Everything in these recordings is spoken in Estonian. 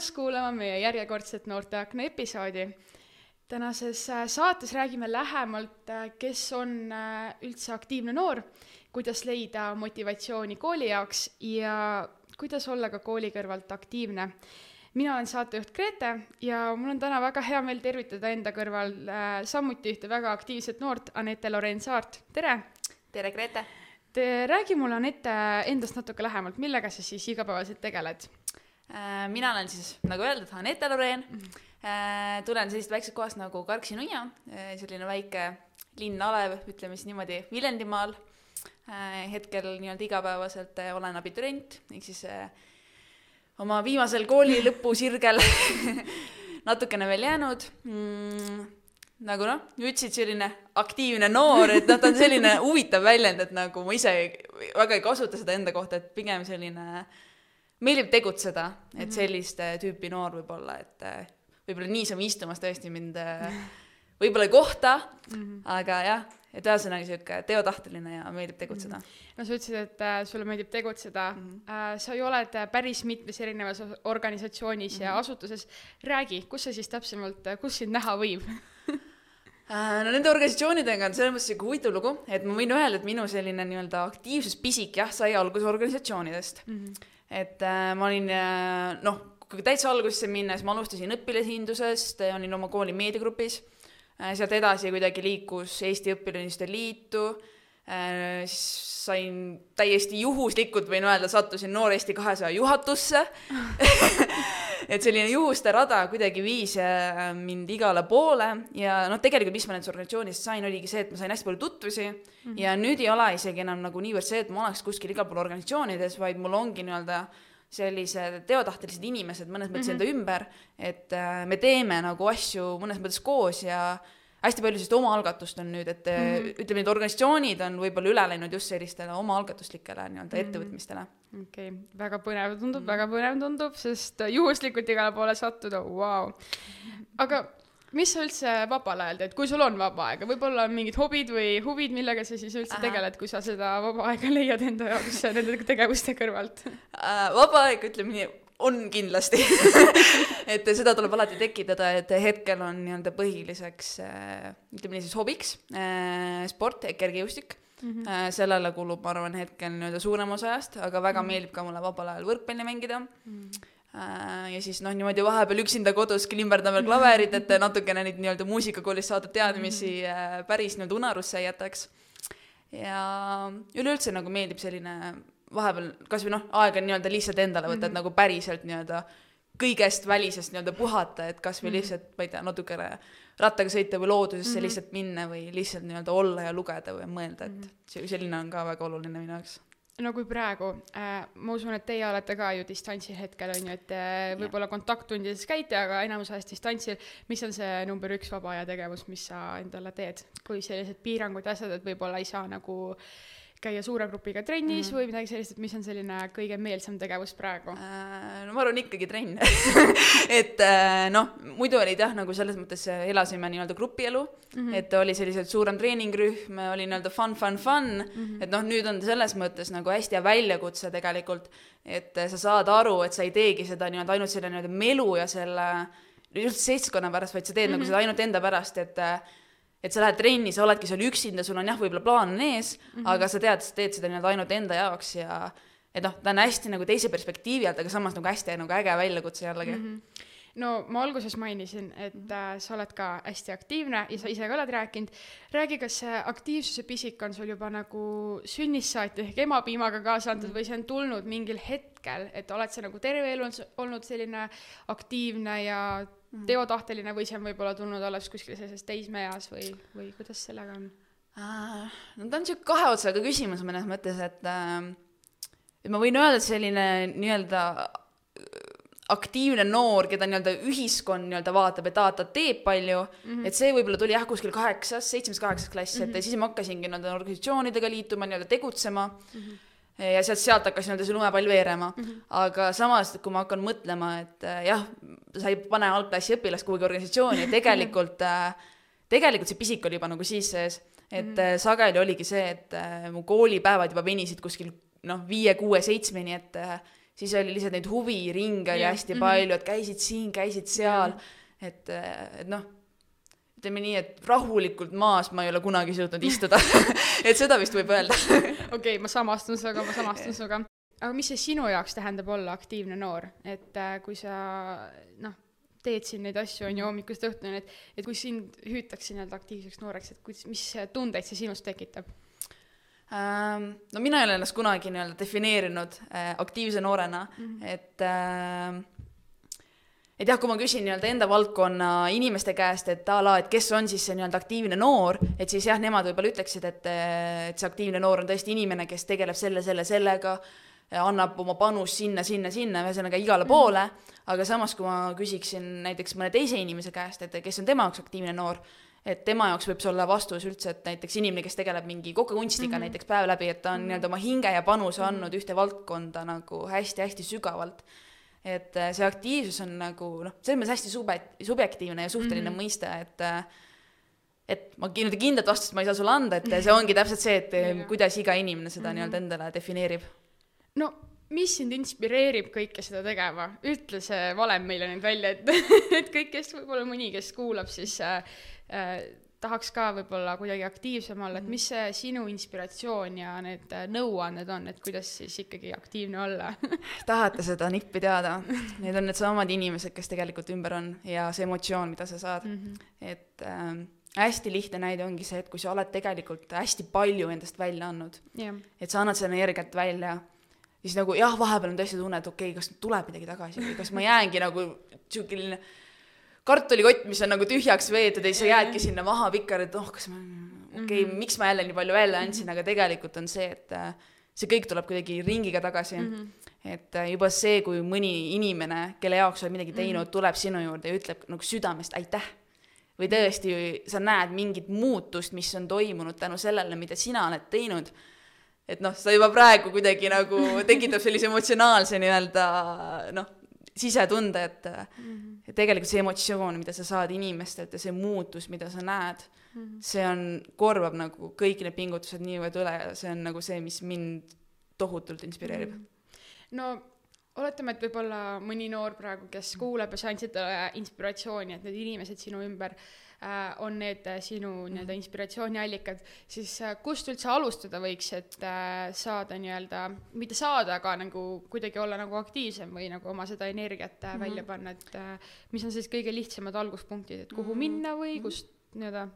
tulemast kuulama meie järjekordset Noorteakna episoodi. tänases äh, saates räägime lähemalt, äh, kes on äh, üldse aktiivne noor, kuidas leida motivatsiooni kooli jaoks ja kuidas olla ka kooli kõrvalt aktiivne. mina olen saatejuht Grete ja mul on täna väga hea meel tervitada enda kõrval samuti ühte väga aktiivset noort, Anette Loren Saart, tere! tere, Grete! Te räägi mulle, Anette, endast natuke lähemalt, millega sa siis igapäevaselt tegeled? Äh, mina olen siis, nagu öeldud, Anette Loreen mm. -hmm. tulen sellisest väiksest kohast nagu Karksi-Nuia, äh, selline väike linn alev, ütleme siis niimoodi, Viljandimaal. hetkel nii-öelda igapäevaselt olen abiturient, ehk siis oma viimasel kooli lõpusirgel natukene veel jäänud mm, nagu noh, ütlesid selline aktiivne noor, et noh, ta on selline huvitav väljend, et nagu ma ise väga ei kasuta seda enda kohta, et pigem selline äh, meeldib tegutseda, et mhm. sellist tüüpi noor võib-olla, et äh, võib-olla niisama istumas tõesti mind äh, võib-olla ei kohta mm, -hmm. aga jah, et ühesõnaga sihuke teotahteline ja meeldib tegutseda mm. -hmm. no sa ütlesid, et äh, sulle meeldib tegutseda mm. -hmm. Äh, sa ju oled äh, päris mitmes erinevas organisatsioonis mm -hmm. ja mhm. asutuses. räägi, kus sa siis täpsemalt, kus sind näha võib no nende organisatsioonidega on selles mõttes sihuke huvitav lugu, et ma võin öelda, et minu selline nii-öelda aktiivsuspisik jah, sai alguse organisatsioonidest mm. -hmm et äh, ma olin äh, noh, kui täitsa algusesse minna, siis ma alustasin õpilashindusest, olin oma kooli meediagrupis äh,, sealt edasi kuidagi liikus Eesti Õpilaste Liitu äh,, siis sain täiesti juhuslikult, võin öelda, sattusin Noor Eesti kahesaja juhatusse et selline juhuste rada kuidagi viis äh, mind igale poole ja noh, tegelikult mis ma nendest organisatsioonist sain, oligi see, et ma sain hästi palju tutvusi mm -hmm. ja nüüd ei ole isegi enam nagu niivõrd see, et ma oleks kuskil igal pool organisatsioonides, vaid mul ongi nii-öelda sellised teotahtelised inimesed mõnes mõttes mm -hmm. enda ümber, et äh, me teeme nagu asju mõnes mõttes koos ja hästi palju sellist omaalgatust on nüüd, et mm -hmm. ütleme, need organisatsioonid on võib-olla üle läinud just sellistele omaalgatuslikele nii-öelda mm -hmm. ettevõtmistele. Okei okay., väga põnev tundub mm, väga põnev tundub, sest juhuslikult igale poole sattuda, vau. aga mis sa üldse vabal ajal teed, kui sul on vaba aega, võib-olla on mingid hobid või huvid, millega sa siis üldse Aha. tegeled, kui sa seda vaba aega leiad enda jaoks nende tegevuste kõrvalt uh,? vaba aeg, ütleme nii, on kindlasti et seda tuleb alati tekitada, et hetkel on nii-öelda põhiliseks äh, ütleme nii siis hobiks äh, sport, kergejõustik mm. -hmm. sellele kulub, ma arvan, hetkel nii-öelda suurem osa ajast, aga väga mm -hmm. meeldib ka mulle vabal ajal võrkpalli mängida mm. -hmm ja siis noh, niimoodi vahepeal üksinda kodus klimberdan veel klaverit, et natukene neid nii-öelda muusikakoolist saadud teadmisi mhm. päris nii-öelda unarusse ei jätaks. ja üleüldse nagu meeldib selline vahepeal kasvõi noh, aega nii-öelda lihtsalt endale võtta mm, -hmm. et mhm. nagu päriselt nii-öelda kõigest välisest nii-öelda puhata, et kasvõi mm -hmm. lihtsalt, ma ei tea, natukene rattaga sõita või loodusesse mm -hmm. lihtsalt minna või lihtsalt nii-öelda olla ja lugeda või mõelda, et mm -hmm. selline on ka väga oluline minu jaoks no kui praegu äh,, ma usun, et teie olete ka ju distantsil hetkel on ju, et äh, võib-olla kontakttundides käite, aga enamus ajast distantsil. mis on see number üks vaba aja tegevus, mis sa endale teed, kui sellised piirangud ja asjad, et võib-olla ei saa nagu äh, käia suure grupiga trennis mm. või midagi sellist, et mis on selline kõige meelsam tegevus praegu äh,? no ma arvan ikkagi trenn et äh, noh, muidu olid jah, nagu selles mõttes äh, elasime nii-öelda grupielu mm, -hmm. et oli selliselt suurem treeningrühm, oli nii-öelda fun, fun, fun mm, -hmm. et noh, nüüd on selles mõttes nagu hästi hea väljakutse tegelikult, et äh, sa saad aru, et sa ei teegi seda nii-öelda ainult selle nii-öelda melu ja selle just seltskonna pärast, vaid sa teed mm -hmm. nagu mhm. seda ainult enda pärast, et et sa lähed trenni, sa oledki seal üksinda, sul on jah, võib-olla plaan on ees mm, -hmm. aga sa tead, sa teed seda nii-öelda ainult enda jaoks ja et noh, ta on hästi nagu teise perspektiivi alt, aga samas nagu hästi nagu äge väljakutse jällegi mm. -hmm no ma alguses mainisin, et mhm. äh, sa oled ka hästi aktiivne ja sa ise ka oled rääkinud. räägi, kas see aktiivsuse pisik on sul juba nagu sünnist saati ehk emapiimaga kaasa antud -hmm. või see on tulnud mingil hetkel, et oled sa nagu terve elu olnud selline aktiivne ja. Teotahteline või see on võib-olla tulnud alles kuskil sellises teismeeas või, või kuidas sellega on uh,? no ta on sihuke kahe otsaga küsimus mõnes mõttes, et uh, et ma võin öelda, et selline nii-öelda äh, aktiivne noor, keda nii-öelda ühiskond nii-öelda vaatab, et aa, ta teeb palju mm, -hmm. et see võib-olla tuli jah, kuskil kaheksas, seitsmes, kaheksas klass mm, -hmm. et mhm. siis ma hakkasingi nii-öelda organisatsioonidega liituma, nii-öelda tegutsema mm. -hmm ja sealt, sealt hakkas nii-öelda see lumepall veerema mm. -hmm. aga samas, kui ma hakkan mõtlema, et äh, jah, sa ei pane algklassi õpilast kuhugi organisatsiooni ja tegelikult äh,, tegelikult see pisik oli juba nagu siis sees, et mm -hmm. sageli oligi see, et äh, mu koolipäevad juba venisid kuskil noh, viie, kuue, seitsmeni, et äh, siis oli lihtsalt neid huviringe oli Jah, hästi mhm. palju, et käisid siin, käisid seal, et, et noh, ütleme nii, et rahulikult maas ma ei ole kunagi suutnud istuda et seda vist võib öelda okei okay,, ma samastun sinuga, ma samastun sinuga. Aga mis see sinu jaoks tähendab olla aktiivne noor, et äh, kui sa noh, teed siin neid asju, on ju, hommikust õhtuni, et et kui sind hüütakse nii-öelda aktiivseks nooreks, et kuidas, mis tundeid see sinus tekitab? Ähm, no mina ei ole ennast kunagi nii-öelda defineerinud äh, aktiivse noorena mm, -hmm. et äh, et jah, kui ma küsin nii-öelda enda valdkonna inimeste käest, et a la, et kes on siis see nii-öelda aktiivne noor, et siis jah, nemad võib-olla ütleksid, et, et see aktiivne noor on tõesti inimene, kes tegeleb selle, selle, sellega, annab oma panust sinna, sinna, sinna, ühesõnaga igale poole, aga samas, kui ma küsiksin näiteks mõne teise inimese käest, et kes on tema jaoks aktiivne noor, et tema jaoks võib see olla vastus üldse, et näiteks inimene, kes tegeleb mingi kokakunstiga mm -hmm. näiteks päev läbi, et ta on mm -hmm. nii-öelda oma hinge ja panuse andnud ühte valdkonda nagu hästi-hästi sügavalt et äh, see aktiivsus on nagu noh, selles mõttes hästi sube-, subjektiivne ja suhteline mm -hmm. mõiste, et äh, et ma nii-öelda kindlat vastust ma ei saa sulle anda, et see ongi täpselt see, et Jah. kuidas iga inimene seda Mhm. nii-öelda endale defineerib. No mis sind inspireerib kõike seda tegema? ütle see valem meile nüüd välja, et, et kõik, kes võib-olla mõni, kes kuulab, siis äh, äh, tahaks ka võib-olla kuidagi aktiivsem olla, et mis see sinu inspiratsioon ja need äh, nõuanded on, et kuidas siis ikkagi aktiivne olla? tahate seda nippi teada? Need on needsamad inimesed, kes tegelikult ümber on ja see emotsioon, mida sa saad mm. Mhm. -hmm. et ähm, hästi lihtne näide ongi see, et kui sa oled tegelikult hästi palju endast välja andnud, jah, et sa annad seda energiat välja, siis nagu jah, vahepeal on tõesti tunne, et okei okay,, kas tuleb midagi tagasi või kas ma jäängi nagu sihukeline kartulikott, mis on nagu tühjaks veetud ja siis sa jäädki sinna maha pikali, et oh, kas ma, okei okay,, miks ma jälle nii palju välja andsin, aga tegelikult on see, et äh, see kõik tuleb kuidagi ringiga tagasi mm. -hmm. et äh, juba see, kui mõni inimene, kelle jaoks sa oled midagi teinud mm, -hmm. tuleb sinu juurde ja ütleb nagu südamest aitäh või tõesti sa näed mingit muutust, mis on toimunud tänu sellele, mida sina oled teinud, et noh, sa juba praegu kuidagi nagu tekitab sellise emotsionaalse nii-öelda noh, sisetunde, et mm, -hmm. et tegelikult see emotsioon, mida sa saad inimestelt ja see muutus, mida sa näed mm, -hmm. see on, korvab nagu kõik need pingutused niivõrd üle ja see on nagu see, mis mind tohutult inspireerib mm. no oletame, et võib-olla mõni noor praegu, kes kuulab ja sa andsid talle inspiratsiooni, et need inimesed sinu ümber äh, on need äh, sinu nii-öelda inspiratsiooniallikad, siis äh, kust üldse alustada võiks, et äh, saada nii-öelda, mitte saada, aga nagu kuidagi olla nagu aktiivsem või nagu oma seda energiat äh, välja panna, et äh, mis on siis kõige lihtsamad alguspunktid, et kuhu minna või kust nii-öelda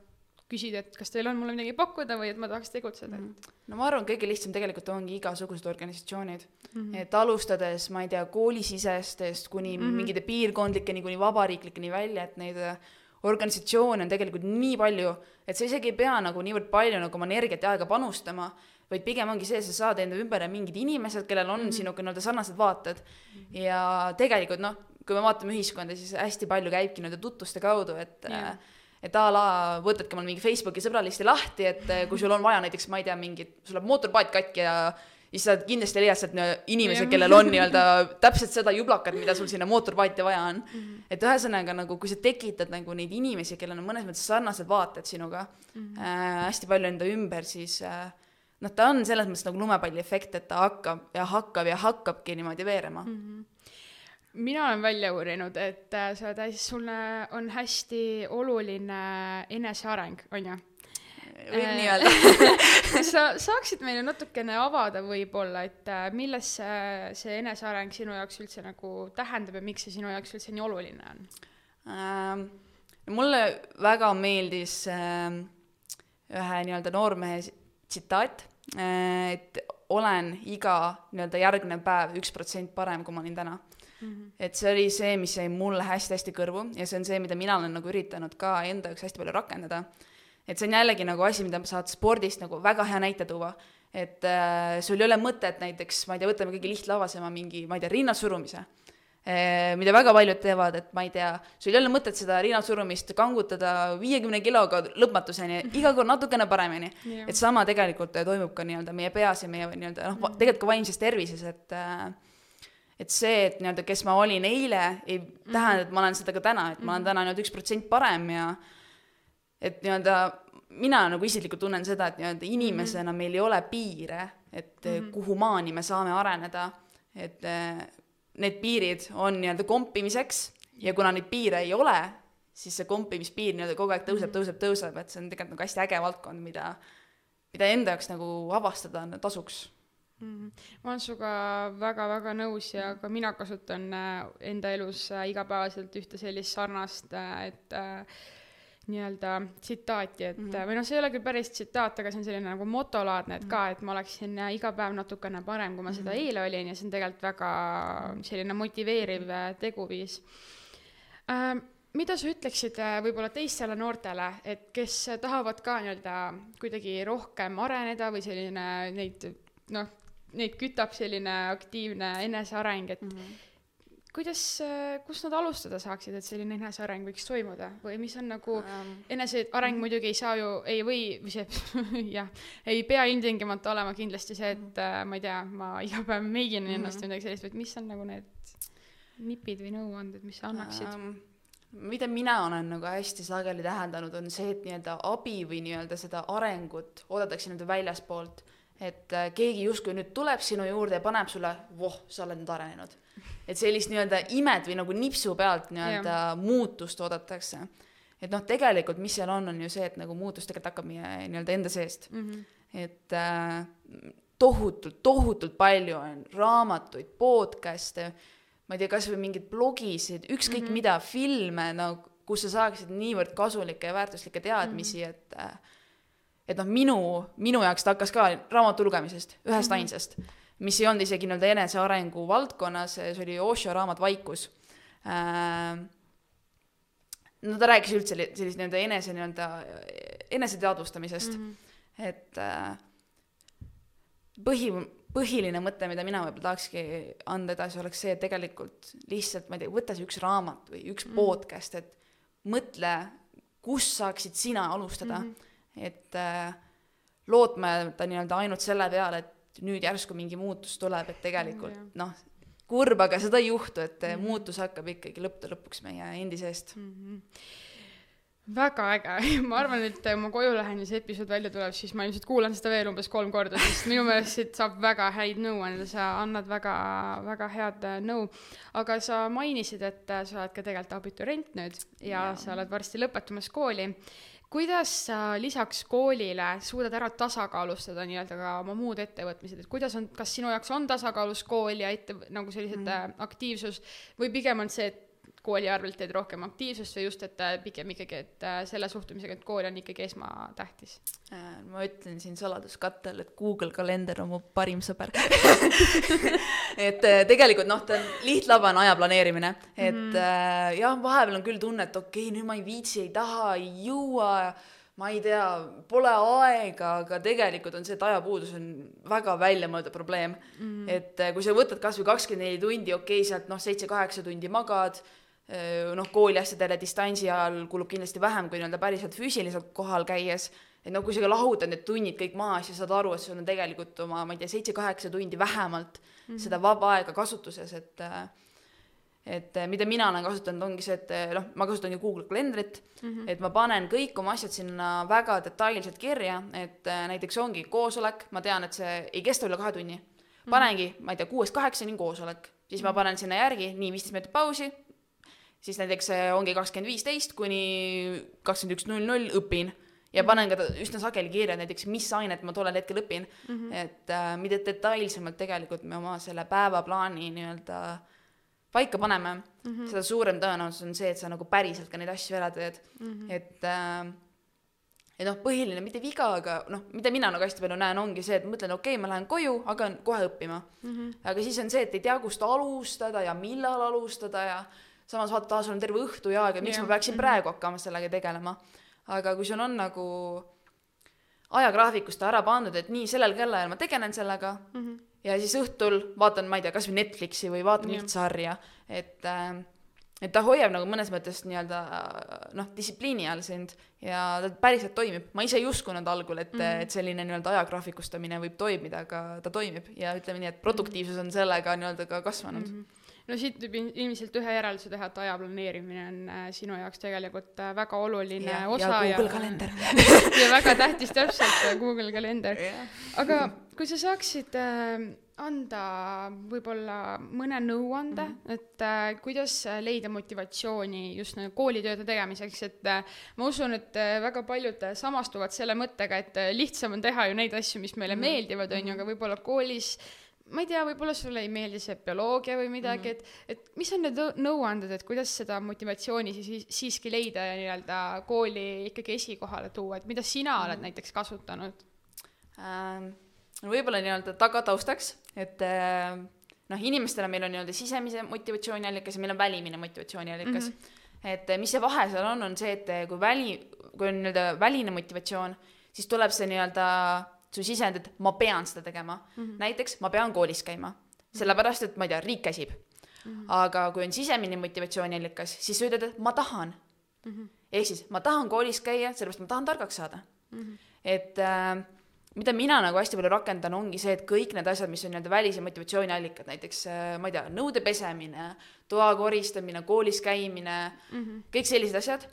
küsida, et kas teil on mulle midagi pakkuda või et ma tahaks tegutseda, et no ma arvan, kõige lihtsam tegelikult ongi igasugused organisatsioonid mm. -hmm. et alustades, ma ei tea, koolisisestest kuni mm -hmm. mingite piirkondlikeni, kuni vabariiklikeni välja, et neid äh, organisatsioone on tegelikult nii palju, et sa isegi ei pea nagu niivõrd palju nagu oma energiat ja aega panustama, vaid pigem ongi see, sa saad enda ümber mingid inimesed, kellel on mm -hmm. sinuga nii-öelda sarnased vaated mm. -hmm. ja tegelikult noh, kui me vaatame ühiskonda, siis hästi palju käibki nii-öelda tutvuste kaudu, et yeah et a la võtadki omal mingi Facebooki sõbralisti lahti, et eh, kui sul on vaja näiteks, ma ei tea, mingit, sul läheb mootorpaat katki ja siis sa kindlasti leiad sealt inimese kellel on nii-öelda täpselt seda jublakat, mida sul sinna mootorpaati vaja on mm. -hmm. et ühesõnaga nagu, kui sa tekitad nagu neid inimesi, kellel on mõnes mõttes sarnased vaated sinuga mm -hmm. äh, hästi palju enda ümber, siis äh, noh, ta on selles mõttes nagu lumepalli efekt, et ta hakkab ja hakkab ja hakkabki niimoodi veerema mm. -hmm mina olen välja uurinud, et äh, sa oled hästi, sulle on hästi oluline eneseareng, on ju? Võib Äh, nii öelda. kas sa saaksid meile natukene avada võib-olla, et äh, milles see, see eneseareng sinu jaoks üldse nagu tähendab ja miks see sinu jaoks üldse nii oluline on? Ähm, mulle väga meeldis ähm, ühe nii-öelda noormehe tsitaat, et olen iga nii-öelda järgnev päev üks protsent parem, kui ma olin täna. et see oli see, mis jäi mulle hästi-hästi kõrvu ja see on see, mida mina olen nagu üritanud ka enda jaoks hästi palju rakendada. Et see on jällegi nagu asi, mida saad spordist nagu väga hea näite tuua, et äh, sul ei ole mõtet näiteks, ma ei tea, võtame kõige lihtlavasema mingi, ma ei tea, rinnasurumise Eh, mida väga paljud teevad, et ma ei tea, sul ei ole mõtet seda rinnasurumist kangutada viiekümne kiloga lõpmatuseni, iga kord natukene paremini. Jah. et sama tegelikult eh, toimub ka nii-öelda meie peas ja meie nii-öelda noh, tegelikult ka vaimses tervises, et äh, et see, et nii-öelda, kes ma olin eile, ei tähenda, et ma olen seda ka täna, et ma olen täna nii-öelda üks protsent parem ja et nii-öelda mina nagu isiklikult tunnen seda, et nii-öelda inimesena meil ei ole piire, et mm -hmm. kuhu maani me saame areneda, et eh, need piirid on nii-öelda kompimiseks ja kuna neid piire ei ole, siis see kompimispiir nii-öelda kogu aeg tõuseb, tõuseb, tõuseb, et see on tegelikult nagu hästi äge valdkond, mida, mida enda jaoks nagu avastada tasuks mm. -hmm. ma olen sinuga väga-väga nõus ja ka mina kasutan äh, enda elus igapäevaselt ühte sellist sarnast, et äh, nii-öelda tsitaati, et mm -hmm. või noh, see ei ole küll päris tsitaat, aga see on selline nagu motolaadne, et mm -hmm. ka, et ma oleksin iga päev natukene parem, kui ma seda mm -hmm. eile olin ja see on tegelikult väga selline motiveeriv teguviis äh, mida sa ütleksid äh, võib-olla teistele noortele, et kes tahavad ka nii-öelda kuidagi rohkem areneda või selline neid noh, neid kütab selline aktiivne eneseareng, et mm -hmm. Kuidas, äh, kust nad alustada saaksid, et selline eneseareng võiks toimuda või mis on nagu um, eneseareng -hmm. muidugi ei saa ju, ei või, või see jah, ei pea ilmtingimata olema kindlasti see, et mm -hmm. ma ei tea, ma iga päev meigin ennast mm -hmm. või midagi sellist, vaid mis on nagu need nipid või nõuanded, mis sa annaksid um,? mida mina olen nagu hästi sageli täheldanud, on see, et nii-öelda abi või nii-öelda seda arengut oodatakse nii-öelda väljaspoolt. Et äh, keegi justkui nüüd tuleb sinu juurde ja paneb sulle, voh, sa oled nüüd arenenud. et sellist nii-öelda imet või nagu nipsu pealt nii-öelda muutust oodatakse. et noh, tegelikult mis seal on, on ju see, et nagu muutus tegelikult hakkab meie nii-öelda enda seest mm. -hmm. et äh, tohutult, tohutult palju on raamatuid, podcast'e ma ei tea, kasvõi mingeid blogisid, ükskõik mm -hmm. mida, filme, no kus sa saaksid niivõrd kasulikke ja väärtuslikke teadmisi mm, -hmm. et äh, et noh, minu, minu jaoks ta hakkas ka raamatu lugemisest, ühest mm -hmm. ainsast, mis ei olnud isegi nii-öelda enesearengu valdkonnas, see oli Osho raamat Vaikus äh,. no ta rääkis üldse sellist nii-öelda enese nii-öelda, eneseteadvustamisest mm, -hmm. et äh, põhi, põhiline mõte, mida mina võib-olla tahakski anda edasi, oleks see, et tegelikult lihtsalt, ma ei tea, võta see üks raamat või üks mm. podcast, et mõtle, kus saaksid sina alustada mm, -hmm. Et äh, lootmata nii-öelda ainult selle peale, et nüüd järsku mingi muutus tuleb, et tegelikult mm, noh, kurb, aga seda ei juhtu, et mm -hmm. muutus hakkab ikkagi lõppude lõpuks meie endi seest mm. -hmm väga äge, ma arvan, et kui ma koju lähen ja see episood välja tuleb, siis ma ilmselt kuulan seda veel umbes kolm korda, sest minu meelest siit saab väga häid nõu anda, sa annad väga, väga head äh, nõu. aga sa mainisid, et äh, sa oled ka tegelikult abiturient nüüd ja, ja. sa oled varsti lõpetamas kooli. Kuidas sa lisaks koolile suudad ära tasakaalustada nii-öelda ka oma muud ettevõtmised, et kuidas on, kas sinu jaoks on tasakaalus kool ja ette, nagu sellised mm. aktiivsus või pigem on see, et kooli arvelt teed rohkem aktiivsust või just, et äh, pigem ikkagi, et äh, selle suhtumisega, et kool on ikkagi esmatähtis? Äh, ma ütlen siin saladuskattel, et Google kalender on mu parim sõber et tegelikult noh, ta on lihtlabane aja planeerimine, et mm -hmm. jah, vahepeal on küll tunne, et okei okay,, nüüd ma ei viitsi, ei taha, ei jõua ma ei tea, pole aega, aga tegelikult on see, et ajapuudus on väga väljamõeldud probleem mm. -hmm. et kui sa võtad kasvõi kakskümmend neli tundi, okei okay,, sealt noh, seitse-kaheksa tundi magad noh, kooliasjadele distantsi ajal kulub kindlasti vähem kui nii-öelda päriselt füüsiliselt kohal käies, et no kui sa lahutad need tunnid kõik maha, siis saad aru, et sul on tegelikult oma, ma ei tea, seitse-kaheksa tundi vähemalt mm -hmm. seda vaba aega kasutuses, et et mida mina olen kasutanud, ongi see, et noh, ma kasutan ju Google kalendrit mm, -hmm. et ma panen kõik oma asjad sinna väga detailselt kirja, et näiteks ongi koosolek, ma tean, et see ei kesta üle kahe tunni. Mhm. panengi mm, -hmm. ma ei tea, kuuest kaheksani koosolek, siis mm -hmm. ma panen sinna järgi nii viisteist minutit pausi, siis näiteks ongi kakskümmend viisteist kuni kakskümmend üks null null õpin ja mhm. panen ka üsna sageli kirja näiteks, mis ainet ma tollel hetkel õpin mm. -hmm. et äh, mida detailsemalt tegelikult me oma selle päevaplaani nii-öelda paika paneme mm, -hmm. seda suurem tõenäosus on see, et sa nagu päriselt ka neid asju ära teed mm. -hmm. et äh, et noh, põhiline, mitte viga, aga noh, mida mina nagu hästi palju näen, ongi see, et mõtlen, okei okay,, ma lähen koju, hakkan kohe õppima mm. -hmm. aga siis on see, et ei tea, kust alustada ja millal alustada ja samas vaata, sul on terve õhtu ja aega, miks yeah. ma peaksin praegu hakkama sellega tegelema. aga kui sul on nagu ajagraafikust ära pandud, et nii, sellel kellaajal ma tegelen sellega mm -hmm. ja siis õhtul vaatan, ma ei tea, kas või Netflixi või vaatan yeah. mingit sarja, et äh, et ta hoiab nagu mõnes mõttes nii-öelda noh, distsipliini all sind ja ta päriselt toimib. ma ise ei uskunud algul, et mm, -hmm. et selline nii-öelda ajagraafikustamine võib toimida, aga ta toimib ja ütleme nii, et produktiivsus on sellega nii-öelda ka kasvanud mm. -hmm no siit võib ilmselt ühe järelduse teha, et aja planeerimine on äh, sinu jaoks tegelikult äh, väga oluline ja, osa ja Google kalender ja väga tähtis täpselt, äh, Google kalender. aga kui sa saaksid äh, anda võib-olla mõne nõuande mm, -hmm. et äh, kuidas leida motivatsiooni just nagu koolitööde tegemiseks, et äh, ma usun, et äh, väga paljud äh, samastuvad selle mõttega, et äh, lihtsam on teha ju neid asju, mis meile mm -hmm. meeldivad, on ju, aga võib-olla koolis ma ei tea, võib-olla sulle ei meeldi see bioloogia või midagi mm, -hmm. et, et mis on need nõuanded, et kuidas seda motivatsiooni siis siiski leida ja nii-öelda kooli ikkagi esikohale tuua, et mida sina mm -hmm. oled näiteks kasutanud ähm,? võib-olla nii-öelda tagataustaks et äh, noh, inimestena meil on nii-öelda sisemise motivatsiooniallikas ja meil on välimine motivatsiooniallikas mm. -hmm. et äh, mis see vahe seal on, on see, et äh, kui väli, kui on nii-öelda väline motivatsioon, siis tuleb see nii-öelda su sisend, et ma pean seda tegema mm. -hmm. näiteks ma pean koolis käima, sellepärast et ma ei tea, riik käsib mm. -hmm. aga kui on sisemine motivatsiooniallikas, siis sa ütled, et ma tahan mm. -hmm. ehk siis ma tahan koolis käia, sellepärast ma tahan targaks saada mm. -hmm. et äh, mida mina nagu hästi palju rakendan, ongi see, et kõik need asjad, mis on nii-öelda välise motivatsiooniallikad, näiteks äh, ma ei tea, nõude pesemine, toa koristamine, koolis käimine mm, -hmm. kõik sellised asjad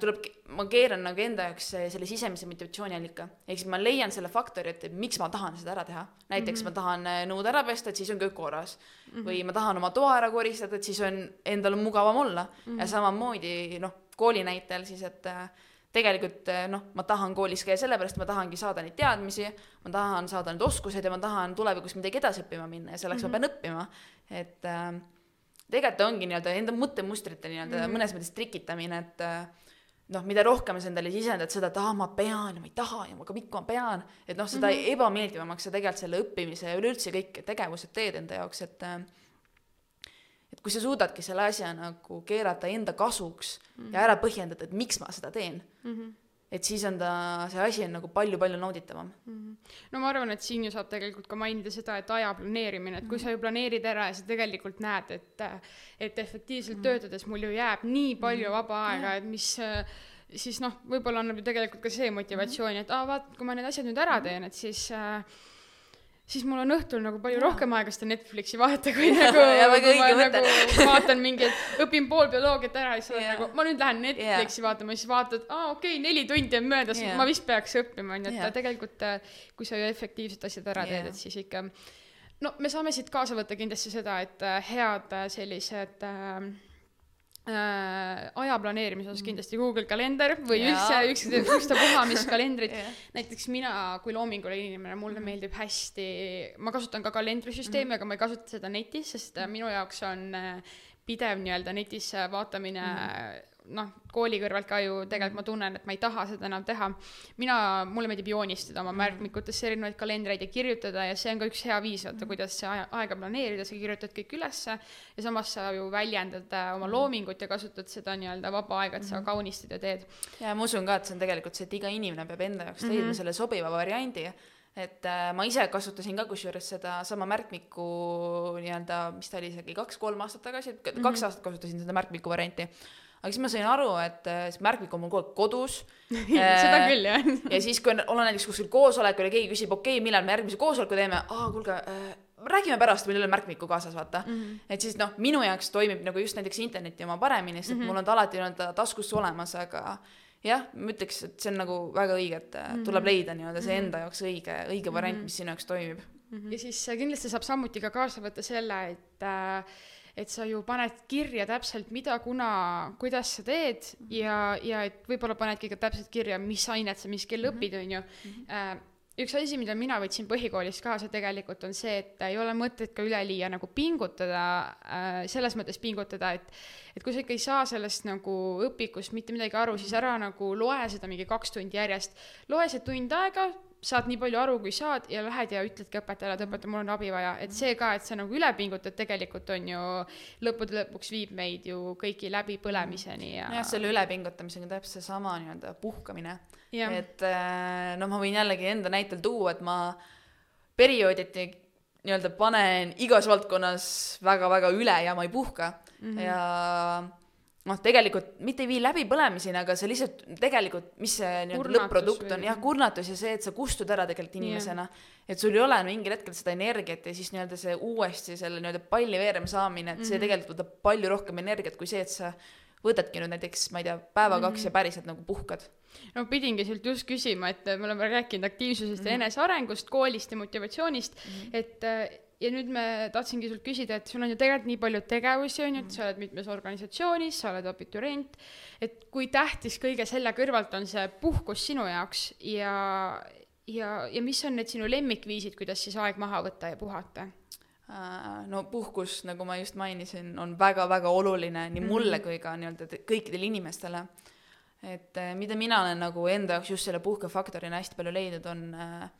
tuleb, ma keeran nagu enda jaoks selle sisemise motivatsiooniallika. ehk siis ma leian selle faktori, et, miks ma tahan seda ära teha. näiteks mm -hmm. ma tahan äh, nõud ära pesta, et siis on kõik korras mm. -hmm. või ma tahan oma toa ära koristada, et siis on endal mugavam olla mm. -hmm. ja samamoodi noh, kooli näitel siis, et äh, tegelikult noh, ma tahan koolis käia sellepärast, ma tahangi saada neid teadmisi, ma tahan saada need oskused ja ma tahan tulevikus midagi edasi õppima minna ja selleks mm -hmm. ma mhm. pean õppima. et äh, tegelikult ongi nii-öelda enda mõttemustrite nii-öelda mm -hmm. mõnes mõttes trikitamine, et äh, noh, mida rohkem sa endale sisendad seda, et aa, ma pean ja ma ei taha ja ma ka ikka ma pean, et noh, seda mm -hmm. ebameeldivamaks sa tegelikult selle õppimise ja üleüldse kõik tegevused teed enda jaoks, et äh, et kui sa suudadki selle asja nagu keerata enda kasuks mm -hmm. ja ära põhjendada, et miks ma seda teen mm, -hmm. Et siis on ta, see asi on nagu palju-palju nauditavam mm. -hmm. no ma arvan, et siin ju saab tegelikult ka mainida seda, et aja planeerimine, et kui mm -hmm. sa ju planeerid ära ja sa tegelikult näed, et, et efektiivselt mm -hmm. töötades mul ju jääb nii palju mm -hmm. vaba aega, et mis siis noh, võib-olla annab ju tegelikult ka see motivatsiooni, et aa, vaat, kui ma need asjad nüüd ära teen, et siis äh, siis mul on õhtul nagu palju ja. rohkem aega seda Netflixi vaadata, kui nagu, kui ma nagu vaatan mingeid, õpin pool bioloogiat ära ja siis olen nagu, ma nüüd lähen Netflixi ja. vaatama, siis vaatad, aa okei okay,, neli tundi on möödas, ma vist peaks õppima, onju, et tegelikult äh, kui sa ju efektiivselt asjad ära teed, et siis ikka no me saame siit kaasa võtta kindlasti seda, et äh, head äh, sellised äh, äh, aja planeerimise osas mm. kindlasti Google kalender või üldse üks, ükstapuha mis kalendrid yeah.. näiteks mina kui loominguline inimene, mulle mm. meeldib hästi, ma kasutan ka kalendrisüsteemi mm., aga ma ei kasuta seda netis, sest äh, minu jaoks on äh, pidev nii-öelda netis vaatamine mm noh, kooli kõrvalt ka ju tegelikult ma tunnen, et ma ei taha seda enam teha. mina, mulle meeldib joonistada oma märkmikutesse erinevaid kalendreid ja kirjutada ja see on ka üks hea viis, vaata, kuidas aja, aega planeerida, sa kirjutad kõik ülesse ja samas sa ju väljendad äh, oma loomingut ja kasutad seda nii-öelda vaba aega, et sa mhm. kaunistad ja teed. ja ma usun ka, et see on tegelikult see, et iga inimene peab enda jaoks leidma mm -hmm. selle sobiva variandi et äh, ma ise kasutasin ka kusjuures sedasama märkmikku nii-öelda, mis ta oli isegi kaks-kolm aastat tagasi, kaks mm -hmm. aastat kasutasin seda märkmiku varianti aga siis ma sain aru, et äh, see märkmik on mul kogu aeg kodus seda äh, küll, jah ja siis, kui olen näiteks kuskil koosolekul ja keegi küsib, okei okay,, millal me järgmise koosoleku teeme, aa, kuulge äh,, räägime pärast, mul ei ole märkmikku kaasas, vaata mm. -hmm. et siis noh, minu jaoks toimib nagu just näiteks interneti oma paremini, sest mm -hmm. mul on ta alati nii-öelda taskus olemas, aga jah, ma ütleks, et see on nagu väga õige, et mm -hmm. tuleb leida nii-öelda see mhm. enda jaoks õige, õige variant mm, -hmm. mis sinu jaoks toimib mm. -hmm. ja siis kindlasti saab samuti ka kaasa võtta selle, et äh, et sa ju paned kirja täpselt, mida, kuna, kuidas sa teed ja, ja et võib-olla panedki ka täpselt kirja, mis ainet sa mis kell mhm. õpid, on ju. Mhm. Äh, üks asi, mida mina võtsin põhikoolis kaasa tegelikult on see, et ei ole mõtet ka üleliia nagu pingutada äh,, selles mõttes pingutada, et et kui sa ikka ei saa sellest nagu õpikust mitte midagi aru, siis ära nagu loe seda mingi kaks tundi järjest. loe see tund aega, saad nii palju aru, kui saad ja lähed ja ütledki õpetajale, et õpetaja, mul on abi vaja, et see ka, et sa nagu üle pingutad, tegelikult on ju lõppude lõpuks viib meid ju kõiki läbipõlemiseni ja. jah, selle ülepingutamisega täpselt seesama nii-öelda puhkamine. et äh, noh, ma võin jällegi enda näitel tuua, et ma periooditi nii-öelda panen igas valdkonnas väga-väga üle ja ma ei puhka mm -hmm. ja noh, tegelikult mitte ei vii läbipõlemiseni, aga see lihtsalt tegelikult, mis see nii-öelda lõpp-produkt on, jah, kurnatus ja see, et sa kustud ära tegelikult inimesena yeah.. et sul ei ole mingil hetkel seda energiat ja siis nii-öelda see uuesti selle nii-öelda palli veerema saamine, et see mm -hmm. tegelikult võtab palju rohkem energiat kui see, et sa võtadki nüüd näiteks, ma ei tea, päeva-kaks Mhm. ja päriselt nagu puhkad. no pidingi sult just küsima, et me oleme rääkinud aktiivsusest mm -hmm. ja Mhm. enesearengust, koolist ja motivatsioonist mm, -hmm. et äh, ja nüüd me tahtsingi sult küsida, et sul on ju tegelikult nii palju tegevusi, on ju, et sa oled mitmes organisatsioonis, sa oled abiturient, et kui tähtis kõige selle kõrvalt on see puhkus sinu jaoks ja ja, ja mis on need sinu lemmikviisid, kuidas siis aeg maha võtta ja puhata? Äh, no puhkus, nagu ma just mainisin, on väga-väga oluline nii mulle kui ka nii-öelda kõikidele inimestele. et äh, mida mina olen nagu enda jaoks just selle puhkefaktorina hästi palju leidnud, on äh,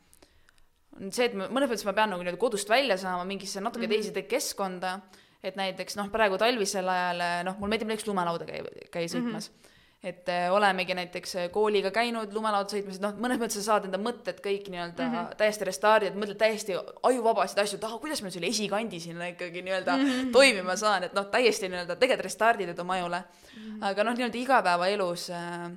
on see, et ma mõnes mõttes ma pean nagu nii-öelda kodust välja saama mingisse natuke Mhm. teise keskkonda, et näiteks noh, praegu talvisel ajal noh, mul meeldib näiteks lumelauda käia, käia sõitmas mm. -hmm et äh, olemegi näiteks äh, kooliga käinud lumelauda sõitmas, et noh, mõnes mõttes sa saad enda mõtted kõik nii-öelda mm -hmm. täiesti restardi, et mõtled täiesti ajuvabasid asju, et ah, kuidas ma selle esikandi sinna ikkagi nii-öelda mm -hmm. toimima saan, et noh, täiesti nii-öelda tegelikult restardid oma ajule mm. -hmm. aga noh, nii-öelda igapäevaelus äh,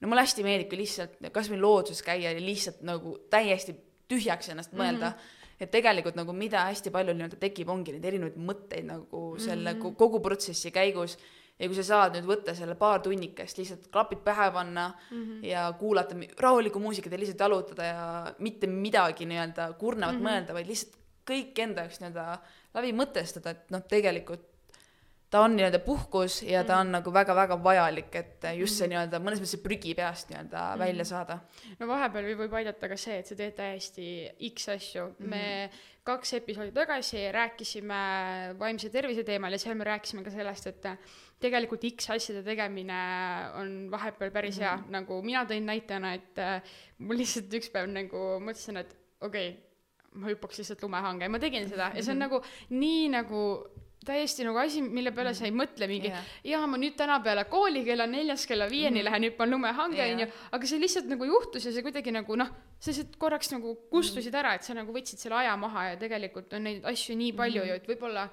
no mulle hästi meeldibki lihtsalt kasvõi looduses käia ja lihtsalt nagu täiesti tühjaks ennast mõelda mm. -hmm. et tegelikult nagu mida hästi palju nii-öelda tekib, ongi neid erinevaid mõtteid nagu selle mm -hmm. kogu protsessi käigus ja kui sa saad nüüd võtta selle paar tunnikest, lihtsalt klapid pähe panna mm -hmm. ja kuulata rahulikku muusikat ja lihtsalt jalutada ja mitte midagi nii-öelda kurnavat mm -hmm. mõelda, vaid lihtsalt kõik enda jaoks nii-öelda läbi mõtestada, et noh, tegelikult ta on nii-öelda puhkus ja ta on nagu väga-väga vajalik, et just see nii-öelda mõnes mõttes see prügi peast nii-öelda mm -hmm. välja saada. no vahepeal võib- aidata ka see, et sa teed täiesti X asju mm. -hmm. me kaks episoodi tagasi rääkisime vaimse tervise teemal ja seal me rääkisime ka sellest, et tegelikult X asjade tegemine on vahepeal päris hea mm, -hmm. nagu mina tõin näitena, et äh, mul lihtsalt üks päev nagu mõtlesin, et okei okay,, ma hüppaks lihtsalt lumehange ja ma tegin seda ja see on nagu nii nagu täiesti nagu asi, mille peale sa ei mõtle mingi Jah. jaa, ma nüüd täna peale kooli kella neljast kella viieni mm. lähen hüppan lumehange Jah. onju, aga see lihtsalt nagu juhtus ja see kuidagi nagu noh, sa lihtsalt korraks nagu kustusid ära, et sa nagu võtsid selle aja maha ja tegelikult on neid asju nii palju mm. ju, et võib-olla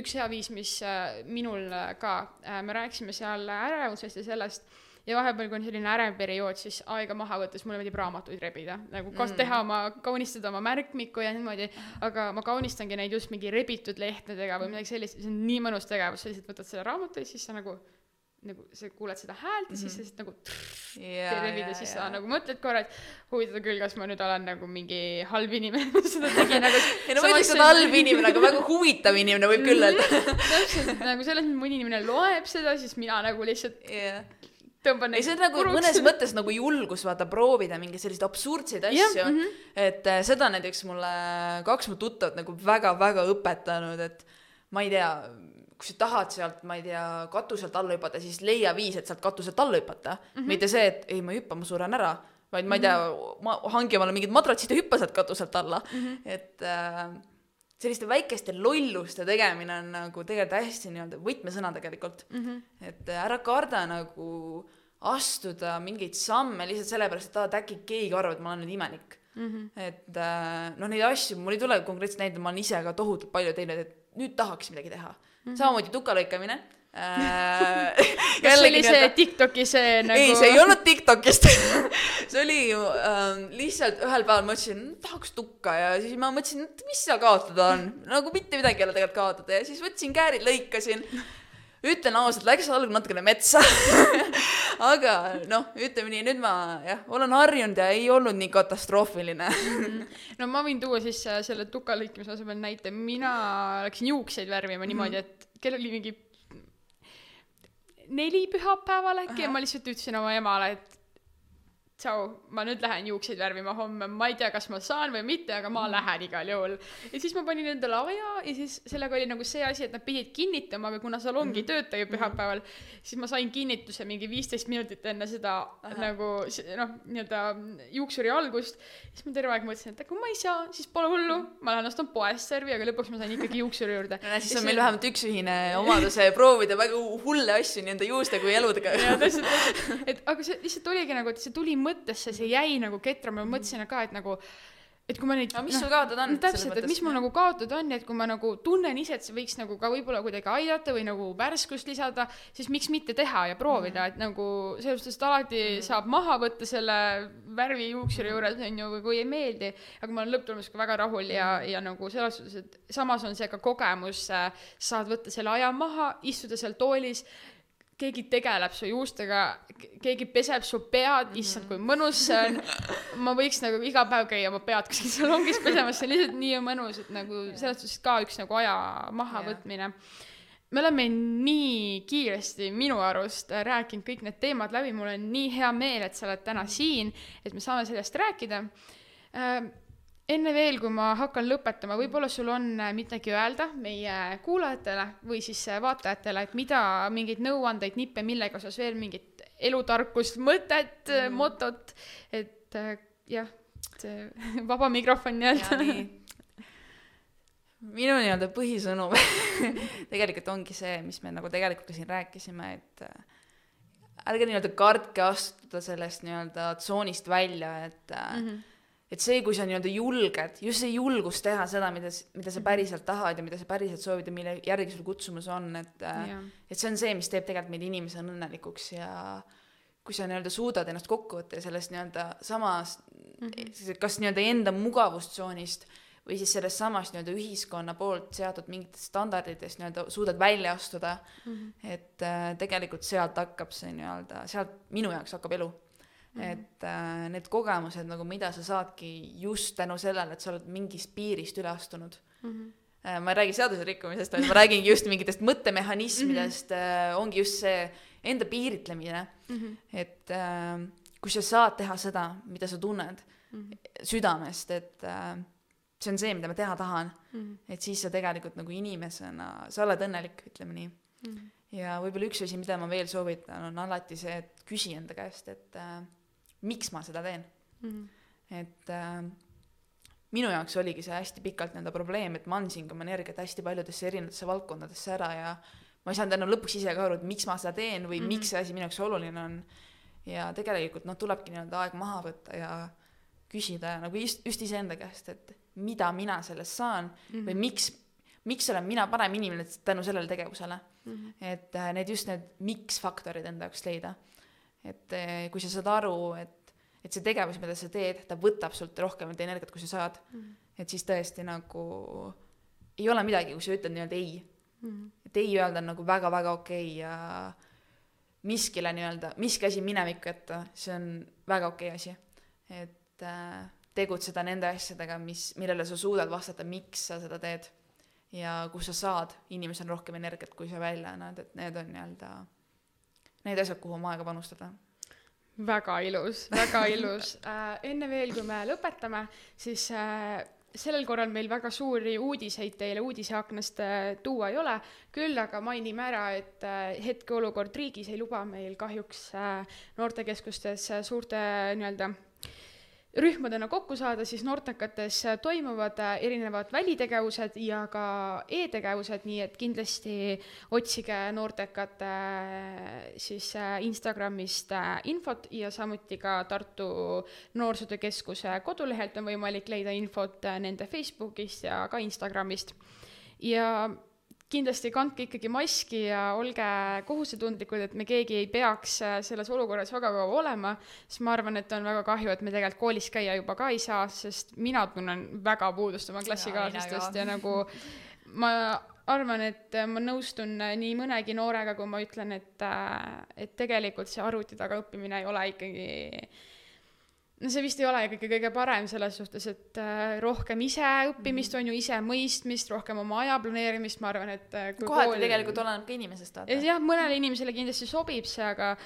üks hea viis, mis äh, minul äh, ka äh,, me rääkisime seal ärevusest ja sellest ja vahepeal, kui on selline ärev periood, siis aega maha võttes mulle meeldib raamatuid rebida, nagu kas mm. teha oma, kaunistada oma märkmikku ja niimoodi, aga ma kaunistangi neid just mingi rebitud lehtedega või midagi sellist, see on nii mõnus tegevus, sa lihtsalt võtad selle raamatu ja siis sa nagu nagu sa kuuled seda häält ja siis sa lihtsalt nagu ja, rebid ja siis sa nagu mõtled korra, et huvitav küll, kas ma nüüd olen nagu mingi halb inimene, seda tegin nagu ei no ma ütleks, et halb inimene, aga väga huvitav inimene võib küll öelda. täpselt, nagu selles mõttes mõni inimene loeb seda, siis mina nagu lihtsalt jah. Tõmban ei, see on nagu mõnes mõttes nagu julgus vaata proovida mingeid selliseid absurdseid asju mm, -hmm. et äh, seda näiteks mulle kaks mu tuttavat nagu väga-väga õpetanud, et ma ei tea, kui sa tahad sealt, ma ei tea, katuselt alla hüpata, siis leia viis, et sealt katuselt alla hüpata mm. -hmm. mitte see, et ei, ma ei hüppa, ma suren ära, vaid ma ei tea, ma hangi omale mingid madratsid ja hüppa sealt katuselt alla mm, -hmm. et äh, selliste väikeste lolluste tegemine on nagu tegelikult hästi nii-öelda võtmesõna tegelikult mm. -hmm. et äh, ära karda nagu astuda mingeid samme lihtsalt sellepärast, et aa, et äkki keegi arvab, et ma olen nüüd imelik mm. -hmm. et äh, noh, neid asju, mul ei tule konkreetselt näiteid, ma olen ise ka tohutult palju teinud, et nüüd tahaks midagi teha mm -hmm.. samamoodi tukalõikamine äh,. kas see oli see Tiktoki see nagu ei, see ei olnud Tiktokist. See oli ju ähm, lihtsalt ühel päeval mõtlesin, tahaks tukka. Ja siis ma mõtlesin, et mis seal kaotada on, nagu mitte midagi ei ole tegelikult kaotada. Ja siis võtsin käärid, lõikasin. ütlen ausalt, läks algul natukene metsa. aga noh, ütleme nii, nüüd ma jah, olen harjunud ja ei olnud nii katastroofiline. no ma võin tuua siis äh, selle tukalõikamise asemel näite, mina läksin juukseid värvima niimoodi, et kell oli mingi neli pühapäeval äkki ja ma lihtsalt ütlesin oma emale, et tšau, ma nüüd lähen juukseid värvima homme, ma ei tea, kas ma saan või mitte, aga ma lähen igal juhul. ja siis ma panin endale aja ja siis sellega oli nagu see asi, et nad pidid kinnitama, aga kuna salong ei tööta ju pühapäeval, siis ma sain kinnituse mingi viisteist minutit enne seda Aha. nagu noh, nii-öelda juuksuri algust. siis ma terve aeg mõtlesin, et kui ma ei saa, siis pole hullu, ma lähen ostan poest servi, aga lõpuks ma sain ikkagi juuksuri juurde. no siis on meil vähemalt üks ühine omadus proovida väga hulle asju nii enda juuste kui eludega. ja täpselt, et aga see lihtsalt oligi nagu, et see tuli mõttesse, see jäi nagu ketrama ma mõtlesin ka, et nagu et kui ma neid aga mis sul kaotada on? täpselt, et mis mul nagu kaotada on ja et kui ma nagu tunnen ise, et see võiks nagu ka võib-olla kuidagi aidata või nagu värskust lisada, siis miks mitte teha ja proovida, et nagu selles suhtes, et alati saab maha võtta selle värvi juuksuri juures onju, või kui ei meeldi, aga ma olen lõpptulemusega väga rahul ja, ja nagu selles suhtes, et samas on see ka kogemus, saad võtta selle aja maha, istuda seal toolis, keegi tegeleb su juustega, keegi peseb su pead, issand, kui mõnus see on. ma võiks nagu iga päev käia oma pead kuskil salongis pesemas, see on lihtsalt nii mõnus, et nagu selles suhtes ka üks nagu aja mahavõtmine. Yeah me oleme nii kiiresti minu arust rääkinud kõik need teemad läbi, mul on nii hea meel, et sa oled täna siin, et me saame sellest rääkida. Äh, enne veel, kui ma hakkan lõpetama, võib-olla sul on äh, midagi öelda meie kuulajatele või siis äh, vaatajatele, et mida, mingeid nõuandeid, nippe, millega osas veel mingit elutarkust, mõtet mm., motot, et jah, see vaba mikrofon nii-öelda. minu nii-öelda põhisõnum tegelikult ongi see, mis me nagu tegelikult ka siin rääkisime, et ärge nii-öelda kartke astuda sellest nii-öelda tsoonist välja, et mm -hmm et see, kui sa nii-öelda julged, just see julgus teha seda, mida, mida sa mhm. päriselt tahad ja mida sa päriselt soovid ja mille järgi sul kutsumus on, et yeah. et see on see, mis teeb tegelikult meid inimesena õnnelikuks ja kui sa nii-öelda suudad ennast kokku võtta ja sellest nii-öelda samas mm, -hmm. kas nii-öelda enda mugavustsoonist või siis sellest samast nii-öelda ühiskonna poolt seatud mingitest standarditest nii-öelda suudad välja astuda mm, -hmm. et äh, tegelikult sealt hakkab see nii-öelda, sealt minu jaoks hakkab elu Mm. Et äh, need kogemused nagu, mida sa saadki just tänu sellele, et sa oled mingist piirist üle astunud mm. -hmm. Äh, ma ei räägi seaduse rikkumisest, vaid ma räägingi just mingitest mõttemehhanismidest mm, -hmm. äh, ongi just see enda piiritlemine mm. -hmm. et äh, kui sa saad teha seda, mida sa tunned mm -hmm. südamest, et äh, see on see, mida ma teha tahan mm, -hmm. et siis sa tegelikult nagu inimesena, sa oled õnnelik, ütleme nii mm. -hmm. ja võib-olla üks asi, mida ma veel soovitan, on alati see, et küsi enda käest, et äh, miks ma seda teen mm. -hmm. et äh, minu jaoks oligi see hästi pikalt nii-öelda probleem, et ma andsin ka oma energiat hästi paljudesse erinevatesse valdkondadesse ära ja ma ei saanud enam lõpuks ise ka aru, et miks ma seda teen või mm -hmm. miks see asi minu jaoks oluline on. ja tegelikult noh, tulebki nii-öelda aeg maha võtta ja küsida nagu just, just iseenda käest, et mida mina sellest saan mm -hmm. või miks, miks olen mina parem inimene tänu sellele tegevusele mm. -hmm. et äh, need just need miks faktorid enda jaoks leida et eh, kui sa saad aru, et, et see tegevus, mida sa teed, ta võtab sult rohkem energiat, kui sa saad mm. -hmm. et siis tõesti nagu ei ole midagi, kui sa ütled nii-öelda ei mm. -hmm. et ei öelda on nagu väga-väga okei okay ja miskile nii-öelda, miski asi minevikku jätta, see on väga okei okay asi. et äh, tegutseda nende asjadega, mis, millele sa suudad vastata, miks sa seda teed ja kus sa saad inimesel rohkem energiat, kui sa välja annad, et need on nii-öelda need asjad, kuhu on aega panustada väga ilus, väga ilus äh,. enne veel, kui me lõpetame, siis äh, sellel korral meil väga suuri uudiseid teile uudiseaknast äh, tuua ei ole, küll aga mainime ära, et äh, hetkeolukord riigis ei luba meil kahjuks äh, noortekeskustes suurte nii-öelda rühmadena kokku saada, siis Nortekates toimuvad äh, erinevad välitegevused ja ka e-tegevused, nii et kindlasti otsige Nortekate äh, siis äh, Instagramist infot ja samuti ka Tartu Noorsootöö Keskuse kodulehelt on võimalik leida infot nende Facebookist ja ka Instagramist. ja kindlasti kandke ikkagi maski ja olge kohusetundlikud, et me keegi ei peaks äh, selles olukorras väga kaua olema, sest ma arvan, et on väga kahju, et me tegelikult koolis käia juba ka ei saa, sest mina tunnen väga puudust oma klassikaaslastest ja, ja nagu ma arvan, et ma nõustun nii mõnegi noorega, kui ma ütlen, et, äh, et tegelikult see arvuti taga õppimine ei ole ikkagi no see vist ei ole ikkagi kõige parem selles suhtes, et äh, rohkem iseõppimist mm -hmm. on ju, isemõistmist, rohkem oma aja planeerimist, ma arvan, et äh, kohati kooli... tegelikult oleneb ka inimesest, vaata. jah, mõnele inimesele kindlasti sobib see, aga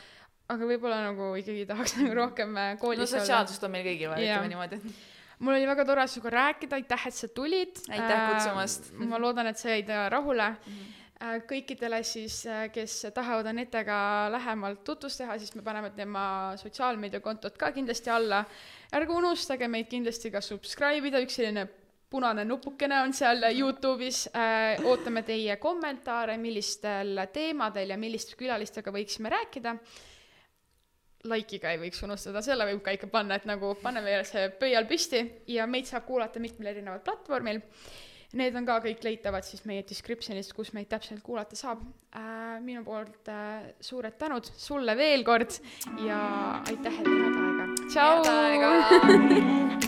aga võib-olla nagu ikkagi tahaks nagu rohkem äh, koolis no sotsiaalsust on meil kõigil vaja, ütleme niimoodi mul oli väga tore sinuga rääkida, aitäh, et sa tulid. aitäh kutsumast äh,. ma loodan, et sa jäid rahule mm. -hmm Äh, kõikidele siis, äh, kes tahavad Anetega lähemalt tutvust teha, siis me paneme tema sotsiaalmeediakontot ka kindlasti alla. ärge unustage meid kindlasti ka subscribe ida, üks selline punane nupukene on seal Youtube'is äh,. ootame teie kommentaare, millistel teemadel ja milliste külalistega võiksime rääkida. Like'iga ei võiks unustada, selle võib ka ikka panna, et nagu paneme see pöial püsti ja meid saab kuulata mitmel erineval platvormil Need on ka kõik leitavad siis meie description'ist, kus meid täpselt kuulata saab äh,. minu poolt äh, suured tänud sulle veel kord ja aitäh, et leiad aega. tšau.